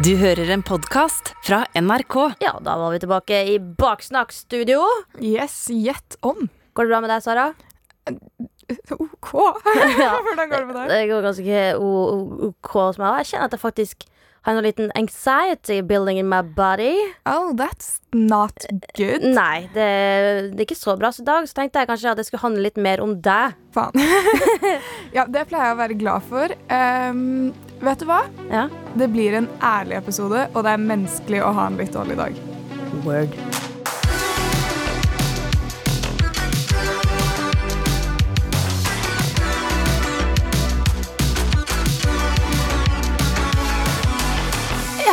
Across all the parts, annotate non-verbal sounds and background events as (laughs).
Du hører en podkast fra NRK. Ja, da var vi tilbake i Baksnakkstudio. Yes, gjett om. Går det bra med deg, Sara? (laughs) OK. (laughs) Hvordan går det med deg? Det går ganske OK hos meg. Jeg kjenner at jeg faktisk har en liten anxiety building in my body. Oh, that's not good. Nei, det, det er ikke så bra. Så i dag så tenkte jeg kanskje at det skulle handle litt mer om deg. Faen. (laughs) ja, det pleier jeg å være glad for. Um, vet du hva? Ja. Det blir en ærlig episode, og det er menneskelig å ha en litt dårlig dag. Word.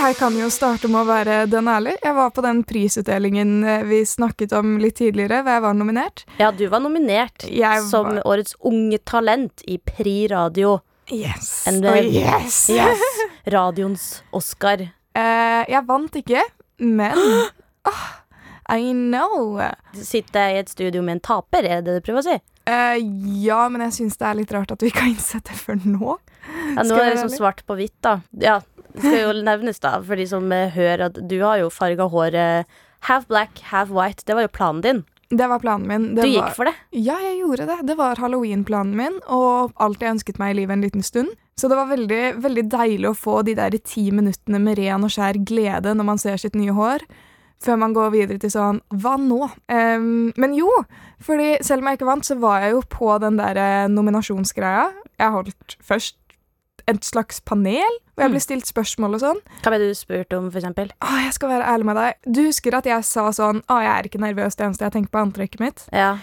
Jeg kan jo starte med å være den ærlig. Jeg var på den prisutdelingen eh, vi snakket om litt tidligere, hvor jeg var nominert. Ja, du var nominert Jeg som var- årets unge talent i Pri Radio. Yes. And, Oh, yes. Yes. (laughs) Radioens Oscar. Eh, jeg vant ikke, men oh, (gasps) I know. Sitter jeg i et studio med en taper, er det det du prøver å si? Eh, ja, men jeg syns det er litt rart at vi ikke har innsett det før nå. Ja, nå er det liksom svart på hvitt, da. Ja, skal jo nevnes, da, for de som eh, hører at du har jo farga håret half black, half white. Det var jo planen din. Det var planen min. Det Du var, gikk for det. Ja, jeg gjorde det. Det var halloween-planen min, og alt jeg ønsket meg i livet en liten stund. Så det var veldig, veldig deilig å få de der ti minuttene med ren og skjær glede når man ser sitt nye hår, før man går videre til sånn Hva nå? Um, men jo, fordi selv om jeg ikke vant, så var jeg jo på den der eh, nominasjonsgreia. Jeg holdt først et slags panel, hvor jeg ble stilt spørsmål og sånn. Hva ble du spurt om, for eksempel? Å, jeg skal være ærlig med deg. Du husker at jeg sa sånn Å, jeg er ikke nervøs, det eneste jeg tenker på, er antrekket mitt. Ja.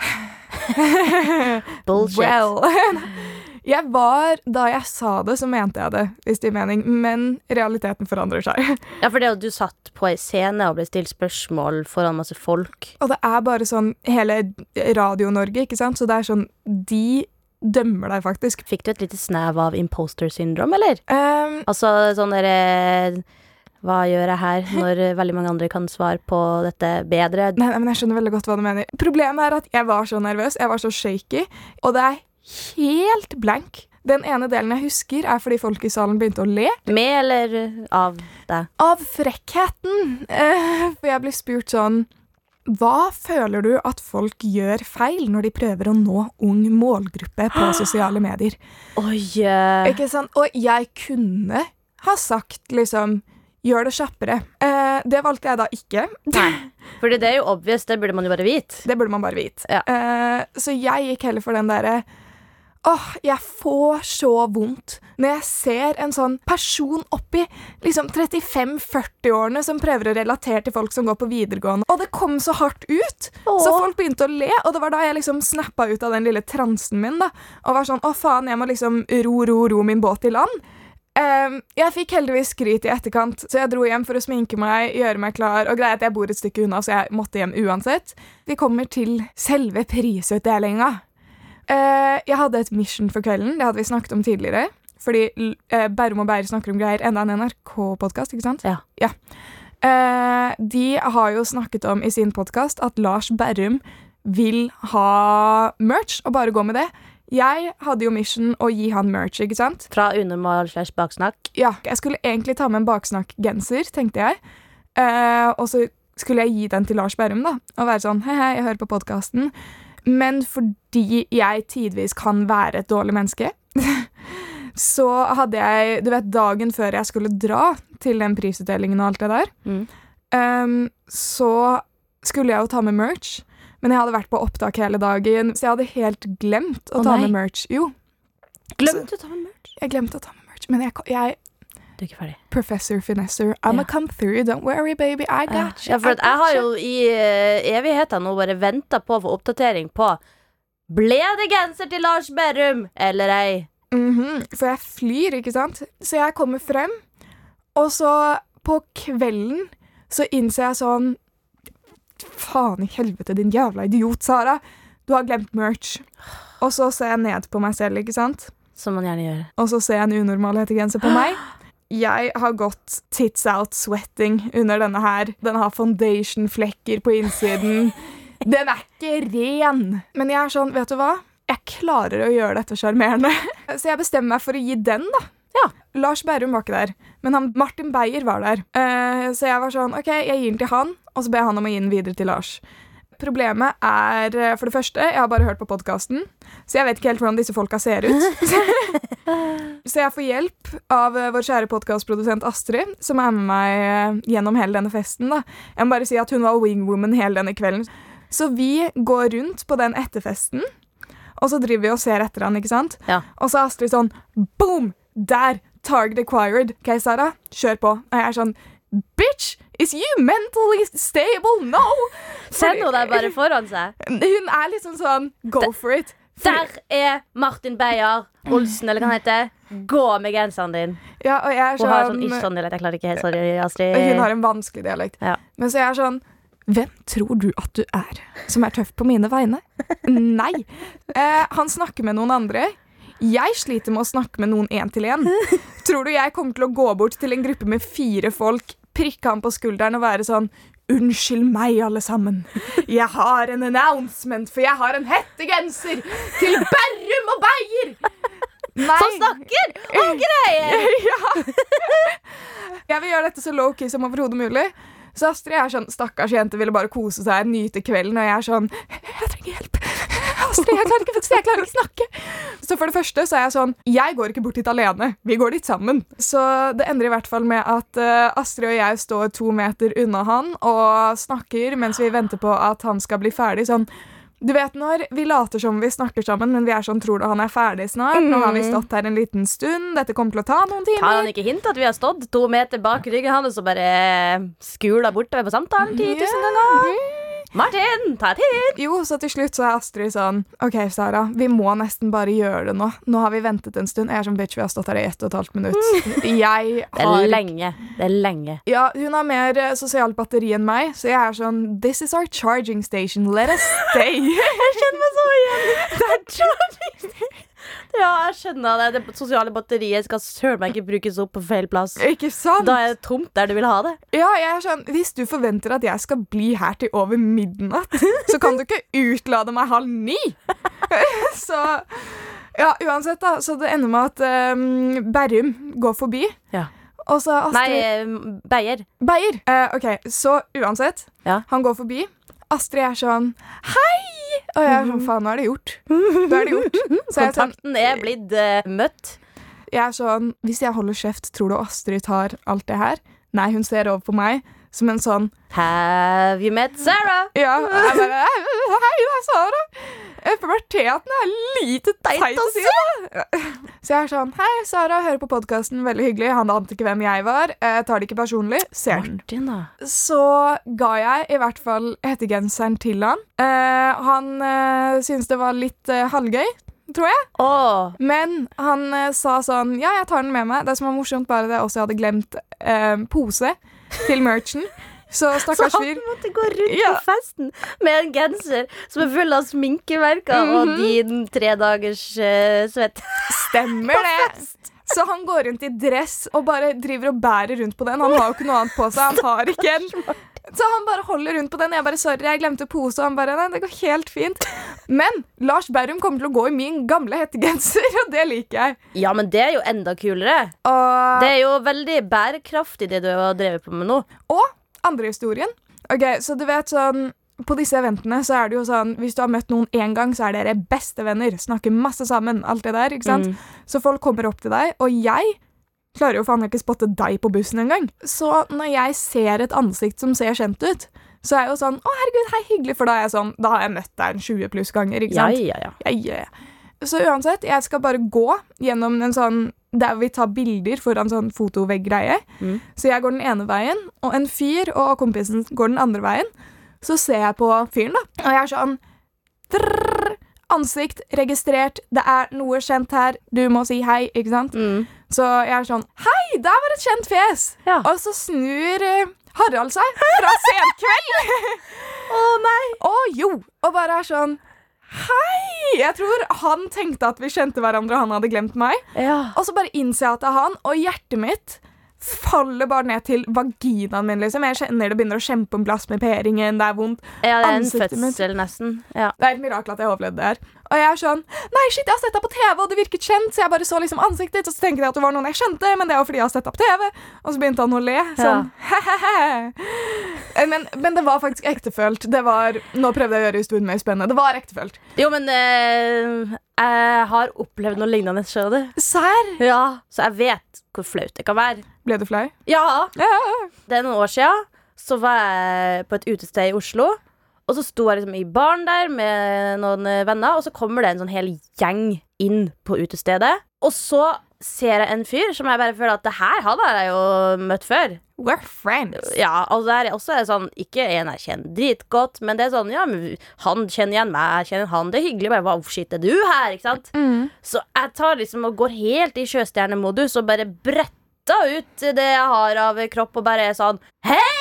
(laughs) Bullshit. Well. (laughs) Jeg var, Da jeg sa det, så mente jeg det, hvis det gir mening. Men realiteten forandrer seg. (laughs) Ja, for det at du satt på ei scene og ble stilt spørsmål foran masse folk. Og det er bare sånn hele Radio-Norge, ikke sant? Så det er sånn De dømmer deg faktisk. Fikk du et lite snev av imposter syndrom, eller? Um, Altså sånn derre Hva gjør jeg her, når veldig mange andre kan svare på dette bedre? nei, nei, men jeg skjønner veldig godt hva du mener. Problemet er at jeg var så nervøs, jeg var så shaky, og det er helt blank. Den ene delen jeg husker, er fordi folk i salen begynte å le. Med eller av deg? Av frekkheten. Eh, for jeg ble spurt sånn Hva føler du at folk gjør feil når de prøver å nå ung målgruppe på (gasps) sosiale medier? Oi! yeah. Ikke sant? Og jeg kunne ha sagt liksom Gjør det kjappere. Eh, det valgte jeg da ikke. Nei. Fordi det er jo obvious, det burde man jo bare vite. Det burde man bare vite. Ja. Eh, så jeg gikk heller for den derre Åh, jeg får så vondt når jeg ser en sånn person oppi liksom 35-40-årene som prøver å relatere til folk som går på videregående. Og det kom så hardt ut! Så folk begynte å le, og det var da jeg liksom snappa ut av den lille transen min. da Og var sånn Å, faen, jeg må liksom ro, ro, ro min båt i land. Ehm, jeg fikk heldigvis skryt i etterkant, så jeg dro hjem for å sminke meg, gjøre meg klar, og greia at jeg bor et stykke unna, så jeg måtte hjem uansett. Vi kommer til selve prisutdelinga. Eh, jeg hadde et mission for kvelden, det hadde vi snakket om tidligere. Fordi uh, Bærum og Beyer snakker om greier, enda en NRK-podkast, ikke sant? Ja. Eh, de har jo snakket om i sin podkast at Lars Berrum vil ha merch, og bare gå med det. Jeg hadde jo mission å gi han merch, ikke sant? Fra unormal slash baksnakk. Ja, jeg skulle egentlig ta med en baksnakk-genser, tenkte jeg. Eh, og så skulle jeg gi den til Lars Berrum, da. Og være sånn he-he, jeg hører på podkasten. Men fordi jeg tidvis kan være et dårlig menneske, (laughs) så hadde jeg Du vet, dagen før jeg skulle dra til den prisutdelingen og alt det der, Mm. um, så skulle jeg jo ta med merch. Men jeg hadde vært på opptak hele dagen, så jeg hadde helt glemt å Å, ta nei. med merch. Jo, Glemte å ta med merch. jeg glemte å ta med merch, men jeg, jeg Du er ikke ferdig. Professor Finesser. I'm Ja. a come through, don't worry, baby, I got you. ja, for at jeg har jo i eh, evigheter nå bare venta på å få oppdatering på Ble det genser til Lars Berrum eller ei? Mhm, For jeg flyr, ikke sant? Så jeg kommer frem, og så på kvelden så innser jeg sånn Faen i helvete, din jævla idiot, Sara. Du har glemt merch. Og så ser jeg ned på meg selv, ikke sant? Som man gjerne gjør. Og så ser jeg en unormal hettegenser på meg. (gasps) Jeg har gått tits out sweating under denne her. Den har foundation-flekker på innsiden. (laughs) Den er ikke ren. Men jeg er sånn, vet du hva? Jeg klarer å gjøre dette sjarmerende. Så jeg bestemmer meg for å gi den, da. Ja. Lars Berrum var ikke der, men han, Martin Beyer var der. Uh, så jeg var sånn OK, jeg gir den til han, og så ber jeg han om å gi den videre til Lars. Problemet er eh, for det første, jeg har bare hørt på podkasten, så jeg vet ikke helt hvordan disse folka ser ut. (laughs) så jeg får hjelp av eh, vår kjære podkastprodusent Astrid, som er med meg eh, gjennom hele denne festen. da. Jeg må bare si at hun var wingwoman hele denne kvelden. Så vi går rundt på den etterfesten, og så driver vi og ser etter han, ikke sant? Ja. Og så er Astrid sånn boom! Der! Target acquired. OK, Sara, kjør på. Og jeg er sånn Bitch! Is you mentally stable? No! Send hun der bare foran seg. Hun er liksom sånn Go for it. Der er Martin Beyer Olsen, eller hva han heter. Gå med genseren din. Ja, og jeg er Hun har sånn sånn sånn dialekt. Jeg klarer ikke helt. Sorry, Astrid. Hun har en vanskelig dialekt. Ja. Men så jeg er sånn Hvem tror du at du er, som er tøff på mine vegne? Nei. Eh, han snakker med noen andre. Jeg sliter med å snakke med noen én til én. Tror du jeg kommer til å gå bort til en gruppe med fire folk, prikke ham på skulderen og være sånn Unnskyld meg, alle sammen. Jeg har en announcement, for jeg har en hettegenser til Berrum og Beyer! Nei. Som snakker om greier! (laughs) ja. Jeg vil gjøre dette så low-key som overhodet mulig. Så Astrid er sånn Stakkars jente ville bare kose seg, nyte kvelden, og jeg er sånn Jeg trenger hjelp. Astrid, jeg klarer ikke, jeg klarer ikke snakke. Så for det første så er jeg sånn Jeg går ikke bort dit alene. Vi går dit sammen. Så det ender i hvert fall med at eh, Astrid og jeg står to meter unna han og snakker mens vi venter på at han skal bli ferdig. Sånn du vet når vi later som vi snakker sammen, men vi er sånn Tror du han er ferdig snart? Nå har vi stått her en liten stund. Dette kommer til å ta noen timer. Tar han ikke hint at vi har stått to meter bak ryggen hans og bare skula bortover på samtalen 10 000 ganger? Martin, ta hit! Jo, så til slutt så er Astrid sånn OK, Sara, vi må nesten bare gjøre det nå. Nå har vi ventet en stund. Jeg er sånn, bitch, vi har stått her i ett og et halvt minutt. (laughs) Jeg Det er lenge. Det er lenge. Ja, hun har mer eh, sosialt batteri enn meg, så jeg er sånn This is our charging station. Let us stay. (laughs) Jeg kjenner meg så igjen. (laughs) Det er charging. Ja, jeg skjønner det. Det sosiale batteriet skal søren meg ikke brukes opp på feil plass. ikke sant? Da er det tomt der du vil ha det. Ja, jeg er sånn Hvis du forventer at jeg skal bli her til over midnatt, så kan du ikke utlade meg halv ni. (laughs) så Ja, uansett, da. Så det ender med at um, Berrum går forbi. Ja. Og så Astrid Nei, eh, Beyer. Beyer. Uh, OK, så uansett. Ja. Han går forbi. Astrid er sånn Hei! Og jeg er sånn Faen, nå er det gjort. Nå er det gjort. Så jeg er sånn, Kontakten er blitt eh, møtt. jeg er sånn Hvis jeg holder kjeft, tror du Astrid tar alt det her? Nei, hun ser over på meg som en sånn Have you met Sarah? Ja. Jeg bare Hei, det er Sara. Eh, Puberteten er lite teit å si. da. Så jeg er sånn Hei, Sara, hører på podkasten. Veldig hyggelig. Han ante ikke hvem jeg var. Jeg tar det ikke personlig. Ser den. Så ga jeg i hvert fall hettegenseren til han. Eh, han uh, syntes det var litt eh, halvgøy, tror jeg. Oh. Men han eh, sa sånn Ja, jeg tar den med meg. Det som var morsomt, bare det jeg hadde glemt eh, pose til merchen. Så så han måtte gå rundt Ja. på festen med en genser som er full av sminkemerker og Mhm. din tredagers uh, svett. Stemmer det. Så han går rundt i dress og bare driver og bærer rundt på den. Han har jo ikke noe annet på seg. Han har ikke en. (laughs) Så han bare holder rundt på den. Jeg bare, sorry, jeg glemte pose. Og han bare, nei, det går helt fint. Men Lars Berrum kommer til å gå i min gamle hettegenser, og det liker jeg. Ja, men det er jo enda kulere. Og, Det er jo veldig bærekraftig, det du har drevet på med nå. og andre historien. Ok, så du vet sånn på disse eventene så er det jo sånn Hvis du har møtt noen én gang, så er dere bestevenner. Snakker masse sammen. Alt det der. ikke sant? Mm. Så folk kommer opp til deg, og jeg klarer jo faen ikke spotte deg på bussen engang. Så når jeg ser et ansikt som ser kjent ut, så er jeg jo sånn Å, herregud, hei, hyggelig, for da er jeg sånn Da har jeg møtt deg en 20 pluss ganger, ikke sant? ja, ja. Ja, ja, ja. Så uansett, jeg skal bare gå gjennom en sånn der vi tar bilder foran sånn fotovegg-greie. Mm. Så jeg går den ene veien, og en fyr og kompisen går den andre veien. Så ser jeg på fyren, da, og jeg er sånn drrr, Ansikt registrert, det er noe kjent her, du må si hei, ikke sant? Mm. Så jeg er sånn Hei, der var et kjent fjes! Ja. Og så snur eh, Harald seg fra Senkveld. (laughs) Å nei! Å jo! Og bare er sånn Hei! Jeg tror han tenkte at vi kjente hverandre, og han hadde glemt meg. Ja. Og så bare innser jeg at det er han, og hjertet mitt faller bare ned til vaginaen min, liksom. Jeg kjenner det begynner å kjempe om p-ringen, det er vondt. Ja, det er en Ansiktet mitt. fødsel, nesten. Ja. Det er et mirakel at jeg overlevde det her. Og jeg er sånn Nei, shit, jeg har sett deg på TV, og det virket kjent, så jeg bare så liksom ansiktet ditt, og så tenkte jeg at det var noen jeg kjente, men det var fordi jeg har sett deg på TV. Og så begynte han å le. Sånn he-he-he. Men, men det var faktisk ektefølt. Det var Nå prøvde jeg å gjøre historien mer spennende. Det var ektefølt. Jo, men eh, jeg har opplevd noe lignende, du. Serr? Ja. Så jeg vet hvor flaut det kan være. Ble du flau? Ja. Det er noen år siden. Så var jeg på et utested i Oslo. Og så sto jeg liksom i baren der med noen venner, og så kommer det en sånn hel gjeng inn på utestedet. Og så ser jeg en fyr som jeg bare føler at det her han har jeg jo møtt før. We're friends. Ja, og det er også sånn Ikke en jeg kjenner dritgodt, men det er sånn Ja, han kjenner igjen meg, jeg kjenner han. Det er hyggelig. Bare wow, shit, er du her? Ikke sant? Mm. Så jeg tar liksom og går helt i sjøstjernemodus og bare bretter ut det jeg har av kropp, og bare er sånn Hei!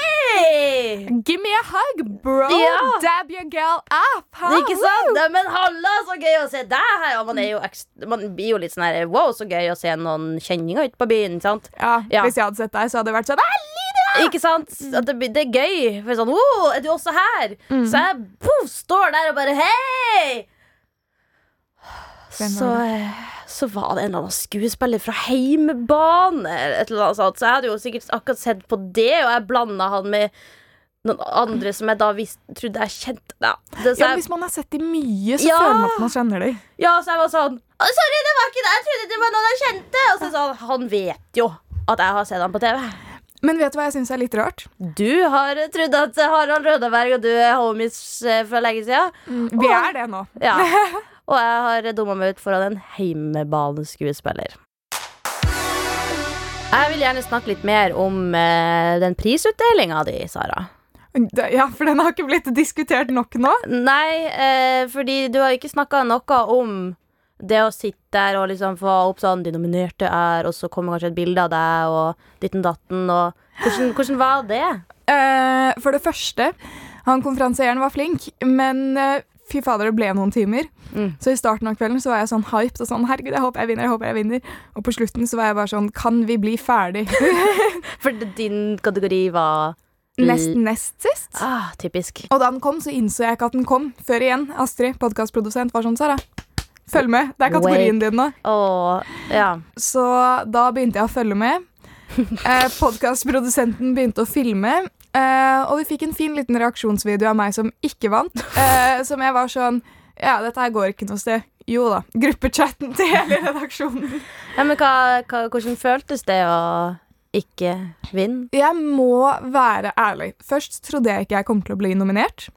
Give me a hug, bro. Ja. Dab your girl up. huh? Ikke sant? Nei, Men halla, så gøy å se deg her! Man, jo man blir jo litt sånn her Wow, så gøy å se noen kjenninger ute på byen. Sant? Ja, Ja. Hvis jeg hadde sett deg, så hadde det vært sånn «Ah, Lydia! Ikke sant? At det, det er gøy. For sånn, wow, er du også her? Så jeg poff, står der og bare Hei! Så, så var det en eller annen skuespiller fra Heimebane. Eller eller annet. Så jeg hadde jo sikkert akkurat sett på det, og jeg blanda han med noen andre som jeg da trodde jeg kjente. Ja, det, så Ja, jeg, hvis man har sett de mye, så Ja. føler man at man kjenner dem. ja, så jeg var sånn «Å, Sorry, det var ikke det! Jeg trodde det var noen jeg kjente! Og så sa han han vet jo at jeg har sett ham på TV. Men vet du hva jeg syns er litt rart? Du har trodd at Harald Rødaberg og du er homies for fra lenge siden. Vi er det nå. Ja. (laughs) Og jeg har dumma meg ut foran en heimebaneskuespiller. Jeg vil gjerne snakke litt mer om eh, den prisutdelinga di, Sara. Ja, for den har ikke blitt diskutert nok nå. Nei, eh, fordi du har ikke snakka noe om det å sitte der og liksom få opp sånn De nominerte er, og så kommer kanskje et bilde av deg og ditten datten og Hvordan, hvordan var det? Eh, for det første, han konferansieren var flink, men eh, fy fader, det ble noen timer. Mm. Så i starten av kvelden så var jeg sånn hyped og sånn herregud, jeg håper jeg vinner, jeg håper jeg vinner. Og på slutten så var jeg bare sånn kan vi bli ferdig? (laughs) For din kategori var nest, nest sist. Ah, typisk. Og da den kom, så innså jeg ikke at den kom før igjen. Astrid, podkastprodusent, var sånn Sara, følg med. Det er kategorien din nå. Oh, ja. Så da begynte jeg å følge med. (laughs) Eh, Podkastprodusenten begynte å filme. Eh, og vi fikk en fin liten reaksjonsvideo av meg som ikke vant. Uh, som jeg var sånn Ja, dette her går ikke noe sted. Jo da. Gruppechatten til hele redaksjonen. ja men hva, hva, hvordan føltes det å ikke vinne? Jeg må være ærlig. Først trodde jeg ikke jeg kom til å bli nominert.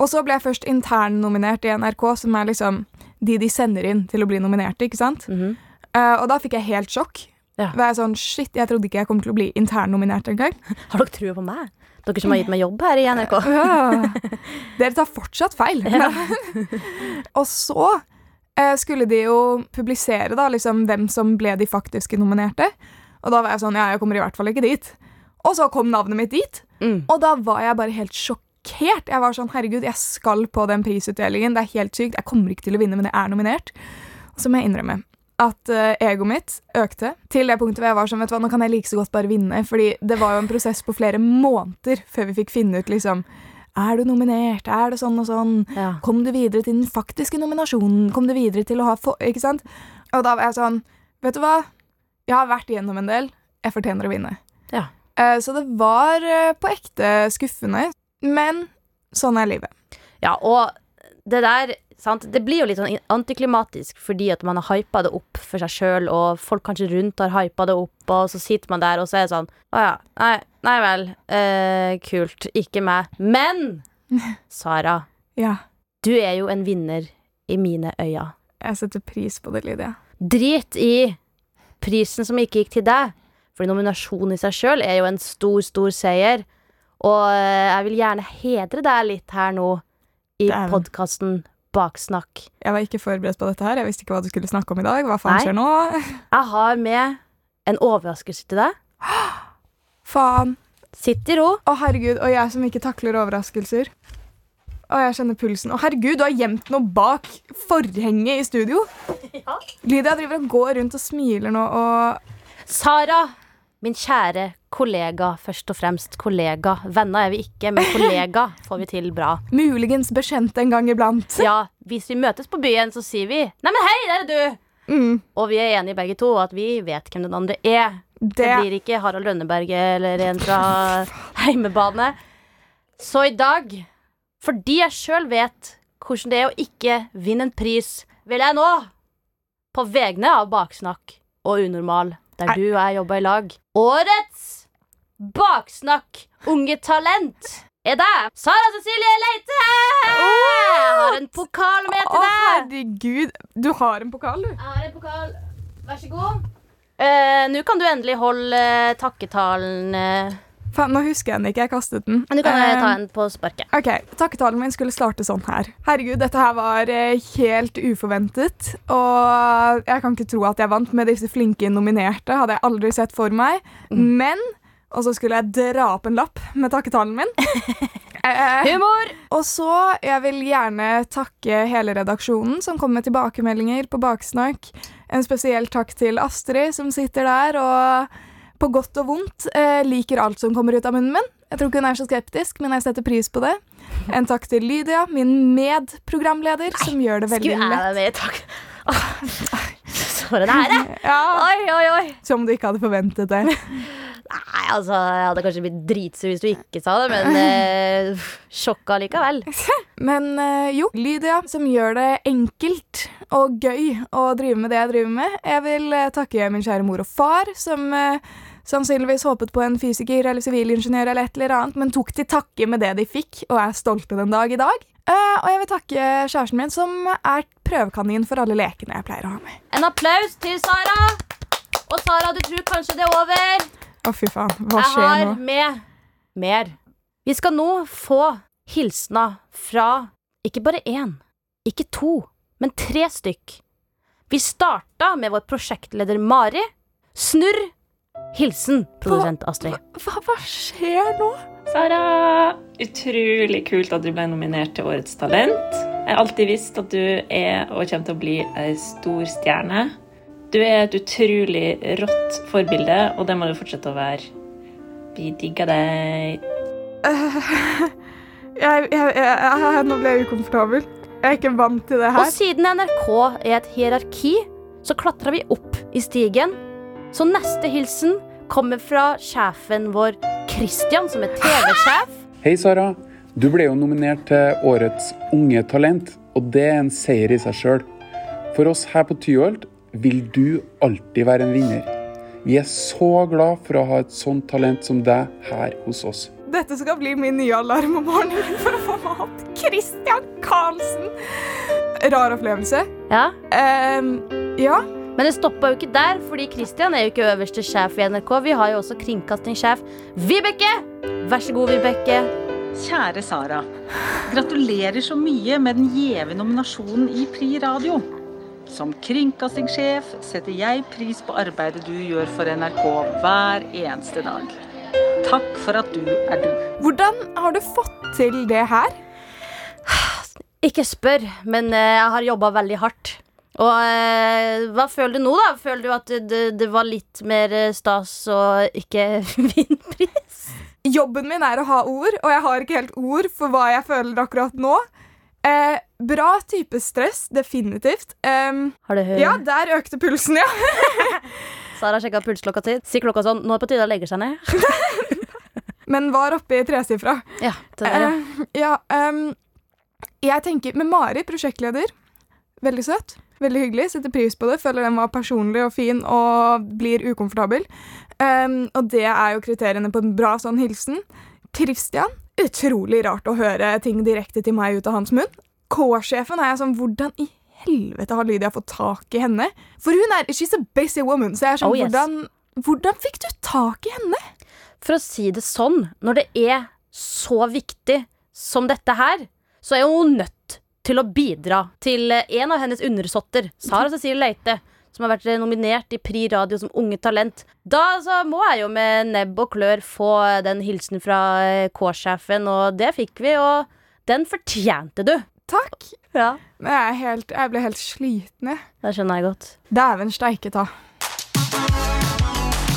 Og så ble jeg først internnominert i NRK, som er liksom de de sender inn til å bli nominerte. ikke sant? Mm -hmm. uh, og da fikk jeg helt sjokk. Ja. Var jeg sånn, shit, jeg trodde ikke jeg kom til å bli internnominert engang. (laughs) Har dere trua på meg? Dere som har gitt meg jobb her i NRK. (laughs) Ja. (laughs) Dere tar fortsatt feil. Ja. og så eh, skulle de jo publisere da, liksom, hvem som ble de faktiske nominerte. Og da var jeg sånn, ja, jeg kommer i hvert fall ikke dit. Og så kom navnet mitt dit. Mm. Og da var jeg bare helt sjokkert. Jeg var sånn, herregud, jeg skal på den prisutdelingen. Det er helt sykt. Jeg kommer ikke til å vinne, men jeg er nominert. Og så må jeg innrømme at uh, egoet mitt økte til det punktet hvor jeg var sånn, vet du hva, nå kan jeg like så godt bare vinne. Fordi det var jo en prosess på flere måneder før vi fikk finne ut liksom Er du nominert? Er det sånn og sånn? Ja. Kom du videre til den faktiske nominasjonen? Kom du videre til å ha få... Ikke sant? Og da var jeg sånn Vet du hva? Jeg har vært igjennom en del. Jeg fortjener å vinne. Ja. Eh, så det var eh, på ekte skuffende. Men sånn er livet. ja, og det der sant? Det blir jo litt sånn antiklimatisk fordi at man har hypa det opp for seg sjøl, og folk kanskje rundt har hypa det opp, og så sitter man der, og så er det sånn Å ja. Nei, nei vel. Eh, kult. Ikke meg. Men (laughs) Sara, Ja. du er jo en vinner i mine øyne. Jeg setter pris på det, Lydia. Drit i prisen som ikke gikk til deg. For nominasjonen i seg sjøl er jo en stor, stor seier. Og eh, jeg vil gjerne hedre deg litt her nå i podkasten Baksnakk. Jeg var ikke forberedt på dette her. Jeg visste ikke hva du skulle snakke om i dag. Hva faen skjer nå? Jeg har med en overraskelse til deg. (gasps) Faen. Sitt i ro. Å, herregud. Og jeg som ikke takler overraskelser. Å, jeg kjenner pulsen. Å, herregud, du har gjemt noe bak forhenget i studio. (laughs) Ja. Lydia driver og går rundt og smiler nå og Sara, min kjære kollega, først og fremst kollega. Venner er vi ikke, men kollega (laughs) får vi til bra. Muligens bekjent en gang iblant. Ja, hvis vi møtes på byen, så sier vi 'Neimen, hei, der er du!' Mm, Og vi er enige begge to, at vi vet hvem den andre er. Det det blir ikke Harald Rønneberget eller en fra (laughs) heimebane. Så i dag, fordi jeg sjøl vet hvordan det er å ikke vinne en pris, vil jeg nå, på vegne av Baksnakk og Unormal, der du og jeg jobber i lag, årets Baksnakk Unge Talent er deg, Sara Cecilie Leite! Jeg har en pokal med til deg. Å, herregud. Du har en pokal, du. Jeg har en pokal. Vær så god. Eh, Nå kan du endelig holde eh, takketalen. eh. Faen, nå husker jeg den ikke. Jeg kastet den. Men du kan eh, ta Eh, en på sparket. Ok, Takketalen min skulle starte sånn her. Herregud, dette her var eh, helt uforventet. Og jeg kan ikke tro at jeg vant med disse flinke nominerte. Hadde jeg aldri sett for meg. Men Og så skulle jeg dra opp en lapp med takketalen min. (laughs) Eh, Humor! og så Jeg vil gjerne takke hele redaksjonen som kom med tilbakemeldinger på Baksnakk. En spesiell takk til Astrid, som sitter der og på godt og vondt eh, liker alt som kommer ut av munnen min. Jeg tror ikke hun er så skeptisk, men jeg setter pris på det. En takk til Lydia, min medprogramleder, som gjør det veldig lett. For en ære! Ja, Oi, oi, oi. Som du ikke hadde forventet det. Nei, altså, Jeg hadde kanskje blitt dritsur hvis du ikke sa det, men eh, sjokka likevel. (laughs) Men eh, jo, Lydia, som gjør det enkelt og gøy å drive med det jeg driver med. Jeg vil eh, takke min kjære mor og far, som eh, sannsynligvis håpet på en fysiker eller sivilingeniør eller et eller annet, men tok til takke med det de fikk, og er stolte den dag i dag. Eh, og jeg vil takke kjæresten min, som er prøvekanin for alle lekene jeg pleier å ha med. En applaus til Sara. Og Sara, du tror kanskje det er over? Å, fy faen. Hva Jeg skjer har med mer. Vi skal nå få hilsener fra ikke bare én, ikke to, men tre stykk. Vi starta med vår prosjektleder Mari. Snurr. Hilsen produsent Astrid. Hva, hva skjer nå? Sara, utrolig kult at du ble nominert til Årets talent. Jeg har alltid visst at du er og kommer til å bli ei stor stjerne. Du er et utrolig rått forbilde, og det må du fortsette å være. Vi digger deg. (laughs) Jeg, jeg, jeg, jeg, nå ble jeg ukomfortabel. Jeg er ikke vant til det her. Og siden NRK er et hierarki, så klatrer vi opp i stigen. Så neste hilsen kommer fra sjefen vår, Christian, som er TV-sjef. Hei, Sara. Du ble jo nominert til Årets unge talent, og det er en seier i seg sjøl. For oss her på Tyholt vil du alltid være en vinner. Vi er så glad for å ha et sånt talent som deg her hos oss. Dette skal bli min nye alarm om morgenen (laughs) for å få mat. Christian Karlsen. Rar opplevelse. Ja, Um, ja. Men det stoppa jo ikke der, fordi Christian er jo ikke øverste sjef i NRK. Vi har jo også kringkastingssjef Vibeke. Vær så god, Vibeke. Kjære Sara. Gratulerer så mye med den gjeve nominasjonen i Pri Radio. Som kringkastingssjef setter jeg pris på arbeidet du gjør for NRK hver eneste dag. Takk for at du er du. Hvordan har du fått til det her? Ikke spør, men eh, jeg har jobba veldig hardt. Og eh, hva føler du nå, da? Føler du at det, det var litt mer eh, stas å ikke (laughs) vinne pris? Jobben min er å ha ord, og jeg har ikke helt ord for hva jeg føler akkurat nå. Eh, bra type stress, definitivt. Um, Har du hørt? ja, der økte pulsen, ja. (laughs) Sara sjekka pulsklokka si. Si klokka sånn Nå er det på tide å legge seg ned. (laughs) Men var oppe i tresifra. Ja, det der, ja. Eh, ja, um, jeg tenker med Mari, prosjektleder. Veldig søt. Veldig hyggelig. Setter pris på det. Føler den var personlig og fin og blir ukomfortabel. Um, og det er jo kriteriene på en bra sånn hilsen. Kristian, Utrolig rart å høre ting direkte til meg ut av hans munn. K-sjefen er jeg sånn Hvordan i helvete har Lydia fått tak i henne? For hun er She's a busy woman. Så jeg er sånn Oh, yes. hvordan, hvordan fikk du tak i henne? For å si det sånn, når det er så viktig som dette her, så er hun nødt til å bidra til eh, en av hennes undersåtter, Sara Cecilie Leite, som har vært eh, nominert i Pri Radio som Unge Talent. Da så må jeg jo med nebb og klør få den hilsen fra eh, K-sjefen, og det fikk vi, og den fortjente du. Takk. Ja. Men jeg, er helt, jeg ble helt sliten, jeg. Det skjønner jeg godt. Dæven steike ta.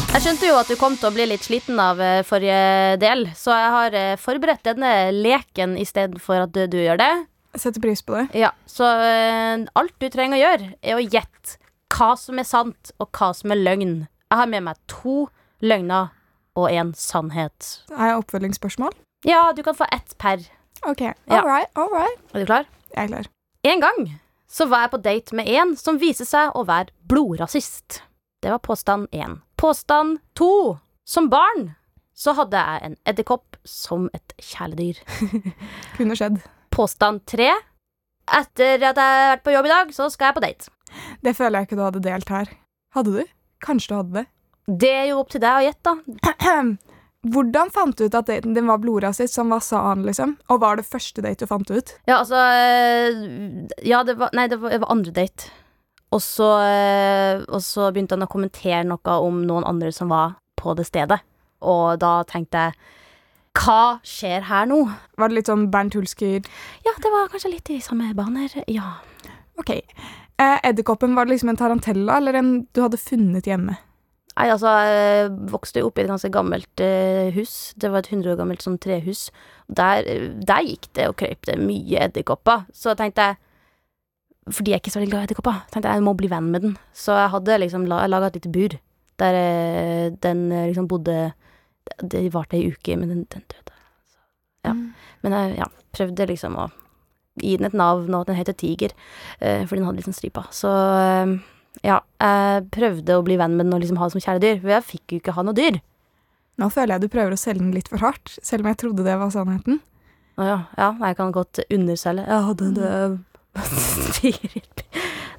Jeg skjønte jo at du kom til å bli litt sliten av eh, forrige del, så jeg har eh, forberedt denne leken istedenfor at du gjør det. Setter pris på det. Ja, Så eh, alt du trenger å gjøre, er å gjette hva som er sant, og hva som er løgn. Jeg har med meg to løgner og én sannhet. Har jeg oppfølgingsspørsmål? Ja, du kan få ett per. OK. Ja. All right, all right. Er du klar? Jeg er klar. En gang så var jeg på date med en som viste seg å være blodrasist. Det var påstand én. Påstand to. Som barn så hadde jeg en edderkopp som et kjæledyr. (laughs) Kunne skjedd. Påstand tre. Etter at jeg har vært på jobb i dag, så skal jeg på date. Det føler jeg ikke du hadde delt her. Hadde du? Kanskje du hadde det. Det er jo opp til deg å gjette, da. (clears throat) Hvordan fant du ut at daten din var blodrasist? Som hva sa han, liksom? Og var det første date du fant ut? Ja, altså Ja, det var Nei, det var, det var andre date. Og så, øh, og så begynte han å kommentere noe om noen andre som var på det stedet. Og da tenkte jeg Hva skjer her nå? Var det litt sånn Bernt Hulsker Ja, det var kanskje litt i samme baner. Ja. OK. Eh, Edderkoppen, var det liksom en tarantella, eller en du hadde funnet hjemme? Nei, altså, jeg vokste jo opp i et ganske gammelt eh, hus. Det var et 100 år gammelt sånn trehus. Der, der gikk det og krøyp det mye edderkopper. Så tenkte jeg Fordi jeg er ikke så veldig glad i edderkopper, tenkte jeg jeg må bli venn med den. Så jeg hadde liksom laga et lite bur der eh, den eh, liksom bodde Det varte ei uke, men den, den døde. Så, ja. Men jeg ja, prøvde liksom å gi den et navn, og at den heter Tiger, eh, fordi den hadde litt stripa. Så eh, ja, jeg prøvde å bli venn med den og liksom ha det som kjæledyr, for jeg fikk jo ikke ha noe dyr. Nå føler jeg du prøver å selge den litt for hardt, selv om jeg trodde det var sannheten. Å ja, ja, jeg kan godt underselge. Jeg hadde det (laughs) Tiger.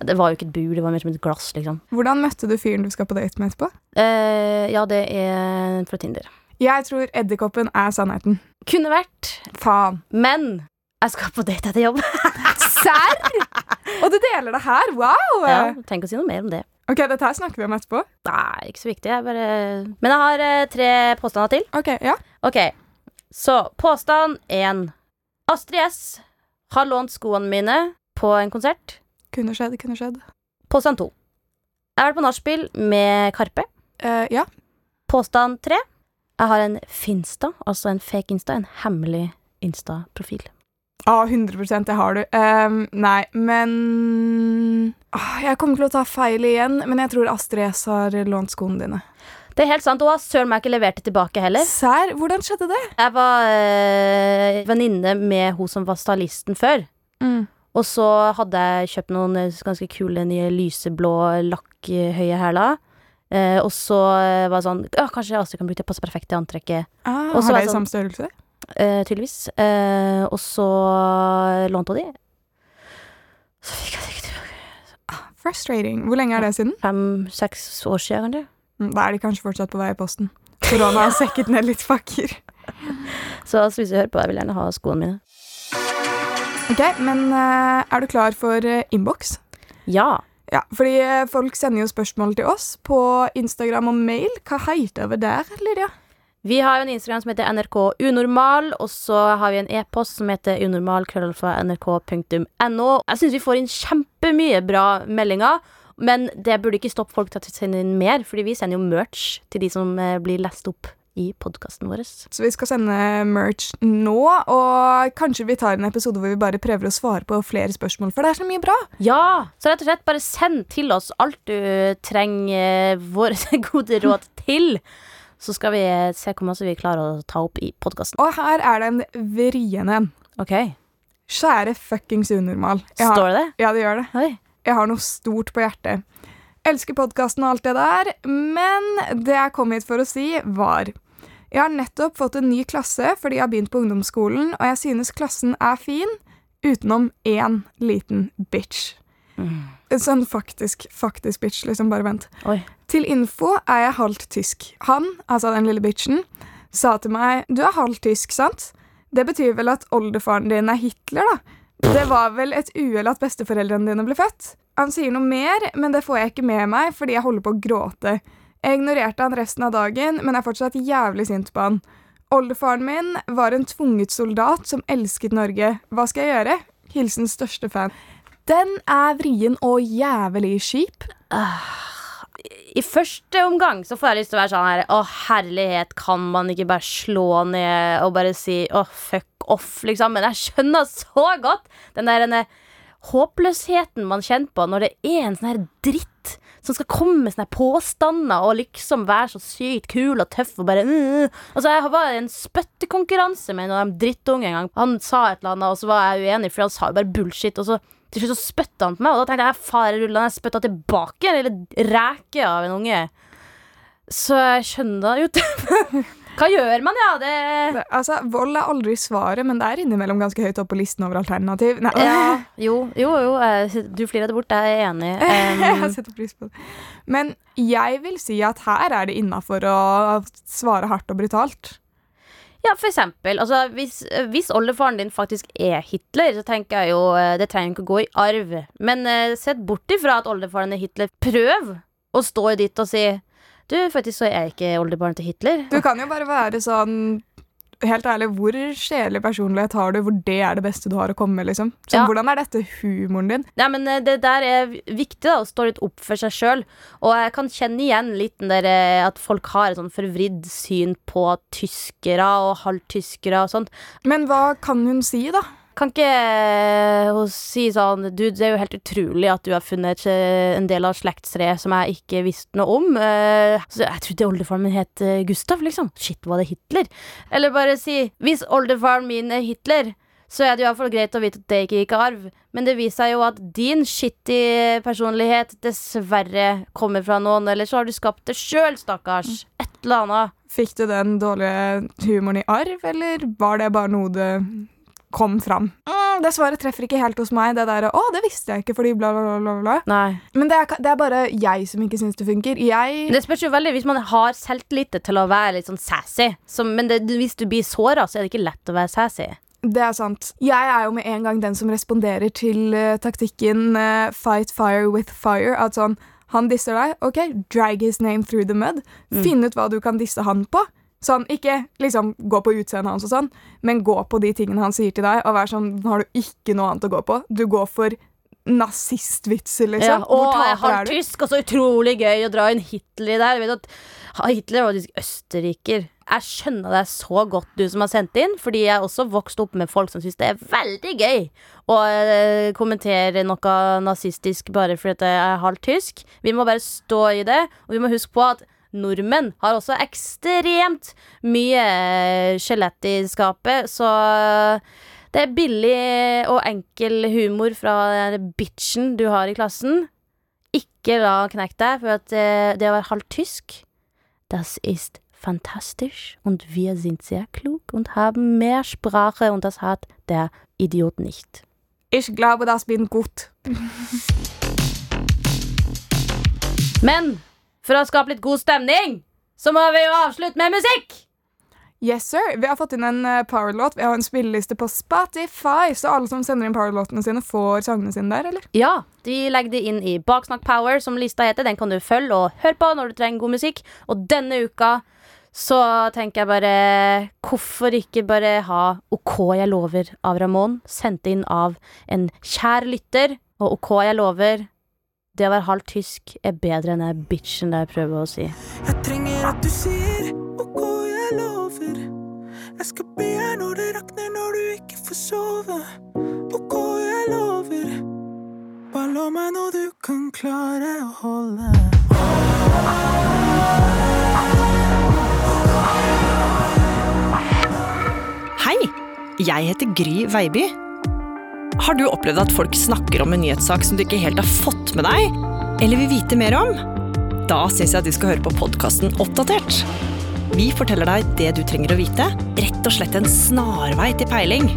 Det var jo ikke et bur, det var mer som et glass, liksom. Hvordan møtte du fyren du skal på date med etterpå? Eh, ja, det er fra Tinder. Jeg tror edderkoppen er sannheten. Kunne vært, Faen. men jeg skal på date etter jobb. (laughs) Serr?! Og du deler det her? Wow! Ja, Tenk å si noe mer om det. Ok, dette her snakker vi om etterpå. Nei, ikke så viktig. Jeg bare Men jeg har eh, tre påstander til. Ok, ja. Ok, så påstand én. Astrid S har lånt skoene mine på en konsert. Kunne skjedd, kunne skjedd. Påstand to. Jeg har vært på nachspiel med Karpe. Eh, ja. Påstand tre. Jeg har en Finsta, altså en fake Insta, en hemmelig Insta-profil. Ah, 100 det har du. Um, nei, men ah, Jeg kommer til å ta feil igjen, men jeg tror Astrid S har lånt skoene dine. Det er helt sant, og søren meg ikke levert det tilbake heller. Sær, Hvordan skjedde det? Jeg var øh, venninne med hun som var stylisten før. Mm. Og så hadde jeg kjøpt noen eh, ganske kule nye lyseblå lakkhøye hæler. Eh, og så eh, var det sånn Ja, kanskje Astrid kan bruke det. Passer perfekt til antrekket. Ah, har de sånn- samme størrelse? Eh, tydeligvis. Eh, og så lånte hun de. Så fikk jeg det ikke tilbake. Frustrating. Hvor lenge er det siden? Fem-seks år siden, kanskje. Mm, Da er de kanskje fortsatt på vei i posten. Korona har sekket ned litt pakker. (laughs) Så hvis du hører på, jeg vil gjerne ha skoene mine. Ok, men eh, er du klar for innboks? Ja. Ja, fordi eh, folk sender jo spørsmål til oss på Instagram og mail. Hva heter vi der, Lydia? Vi har jo en Instagram som heter NRK Unormal, og så har vi en e-post som heter unormal.nrk.no. Jeg syns vi får inn kjempemye bra meldinger, men det burde ikke stoppe folk til å sende inn mer, fordi vi sender jo merch til de som eh, blir lest opp i podkasten vår. Så vi skal sende merch nå, og kanskje vi tar en episode hvor vi bare prøver å svare på flere spørsmål, for det er så mye bra. Ja! Så rett og slett bare send til oss alt du trenger eh, våre (laughs) gode råd til. Så skal vi se hvor mye vi klarer å ta opp i podkasten. Og her er det en vrien en. OK. Kjære fuckings unormal. Har, Står det det? ja, det gjør det. Oi. Jeg har noe stort på hjertet. Elsker podkasten og alt det der, men det jeg kom hit for å si, var Jeg har nettopp fått en ny klasse fordi jeg har begynt på ungdomsskolen, og jeg synes klassen er fin, utenom én liten bitch. En sånn faktisk, faktisk bitch, liksom. Bare vent. Oi. Til info er jeg halvt tysk. Han, altså den lille bitchen, sa til meg Du er halvt tysk, sant? Det betyr vel at oldefaren din er Hitler, da? Det var vel et uhell at besteforeldrene dine ble født? Han sier noe mer, men det får jeg ikke med meg fordi jeg holder på å gråte. Jeg ignorerte han resten av dagen, men er fortsatt jævlig sint på han. Oldefaren min var en tvunget soldat som elsket Norge. Hva skal jeg gjøre? Hilsen største fan. Den er vrien og jævlig kjip. i første omgang så får jeg lyst til å være sånn her Å, herlighet, kan man ikke bare slå ned og bare si å, fuck off, liksom? Men jeg skjønner så godt den der denne håpløsheten man kjenner på når det er en sånn her dritt som skal komme med sånne påstander og liksom være så sykt kul og tøff og bare mm. Altså, jeg var i en spyttekonkurranse med en av de drittunge en gang. Han sa et eller annet, og så var jeg uenig, for han sa jo bare bullshit. Og så til slutt så spytta han på meg, og da tenkte jeg farerullende, jeg spytta tilbake en reke av en unge. Så jeg skjønner jo (laughs) Hva gjør man, ja? Det Det- Altså, Vold er aldri svaret, men det er innimellom ganske høyt oppe på listen over alternativ. Nei, ja, Jo, jo, jo. eh, Du flirer det bort, jeg er enig. (laughs) jeg Um, setter pris på det. Men jeg vil si at her er det innafor å svare hardt og brutalt. Ja, for eksempel. Altså, hvis, hvis oldefaren din faktisk er Hitler, så tenker jeg jo eh, det trenger ikke å gå i arv. Men uh, sett bort ifra at oldefaren er Hitler. Prøv å stå dit og si Du, faktisk så er jeg ikke oldebarnet til Hitler. Du kan jo bare være sånn Helt ærlig, hvor kjedelig personlighet har du hvor det er det beste du har å komme med? liksom? Så Ja. Hvordan er dette humoren din? Nei, men eh, Det der er viktig, da, å stå litt opp for seg sjøl. Og jeg kan kjenne igjen litt den der eh, at folk har et sånn forvridd syn på tyskere og halvtyskere og sånt. Men hva kan hun si, da? Kan ikke eh, hun si sånn Du, det er jo helt utrolig at du har funnet eh, en del av slektstreet som jeg ikke visste noe om. Eh, så jeg trodde oldefaren min het eh, Gustav, liksom. Shit, var det Hitler? Eller bare si Hvis oldefaren min er Hitler, så er det iallfall greit å vite at det ikke gikk arv. Men det viser seg jo at din shitty personlighet dessverre kommer fra noen, eller så har du skapt det sjøl, stakkars. Et eller annet. Fikk du den dårlige humoren i arv, eller var det bare noe det kom fram? Mm, det svaret treffer ikke helt hos meg. Det der, 'Å, det visste jeg ikke fordi bla, bla, bla'. bla. Nei. Men det er, det er bare jeg som ikke syns det funker. Jeg Det spørs jo veldig hvis man har selvtillit til å være litt sånn sassy. Som, men det, hvis du blir såra, så er det ikke lett å være sassy. Det er sant. Jeg er jo med en gang den som responderer til uh, taktikken uh, fight fire with fire. At sånn, han disser deg, OK, drag his name through the mud. Finn ut hva du kan disse han på. Sånn, Ikke liksom gå på utseendet hans, og sånn, men gå på de tingene han sier til deg. Og vær sånn, har du ikke noe annet å gå på. Du går for nazistvitser, Ja, liksom. og Hvor jeg du? halvtysk, og så utrolig gøy å dra inn Hitler der. Vet at Hitler var faktisk østerriker. Jeg skjønner deg så godt, du som har sendt inn, fordi jeg har også vokst opp med folk som syns det er veldig gøy å eh, kommentere noe nazistisk bare fordi jeg er halvt tysk. Vi må bare stå i det, og vi må huske på at nordmenn har også ekstremt mye eh, skjelett i skapet, så det er billig og enkel humor fra bitchen du har i klassen. Ikke la knekke deg, for at eh, det å være halvt tysk Das ist fantastisch und wir sind sehr klug und haben mehr Sprache und das hat der Idiot nicht. Ich glaube, das bin gut. Men for å skape litt god stemning, så må vi jo avslutte med musikk! Yes, sir. Vi har fått inn en uh, powerlåt. Vi har en spilleliste på Spotify, så alle som sender inn powerlåtene sine, får sangene sine der, eller? Ja, de legger det inn i Baksnakk Power, som lista heter. Den kan du følge og høre på når du trenger god musikk. Og denne uka så tenker jeg bare Hvorfor ikke bare ha OK jeg lover av Ramón, sendt inn av en kjær lytter. Og OK jeg lover, det å være halvt tysk er bedre enn den bitchen det jeg prøver å si. Jeg trenger at du sier ok, jeg lover. Jeg skal be her når det rakner, når du ikke får sove. Ok, jeg lover. Bare lov meg noe du kan klare å holde. Hei, jeg heter Gry Veiby. Har du opplevd at folk snakker om en nyhetssak som du ikke helt har fått med deg, eller vil vite mer om? Da syns jeg at du skal høre på podkasten Oppdatert. Vi forteller deg det du trenger å vite, rett og slett en snarvei til peiling.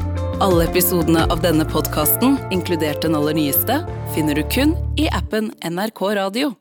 Alle episodene av denne podkasten, inkludert den aller nyeste, finner du kun i appen NRK Radio.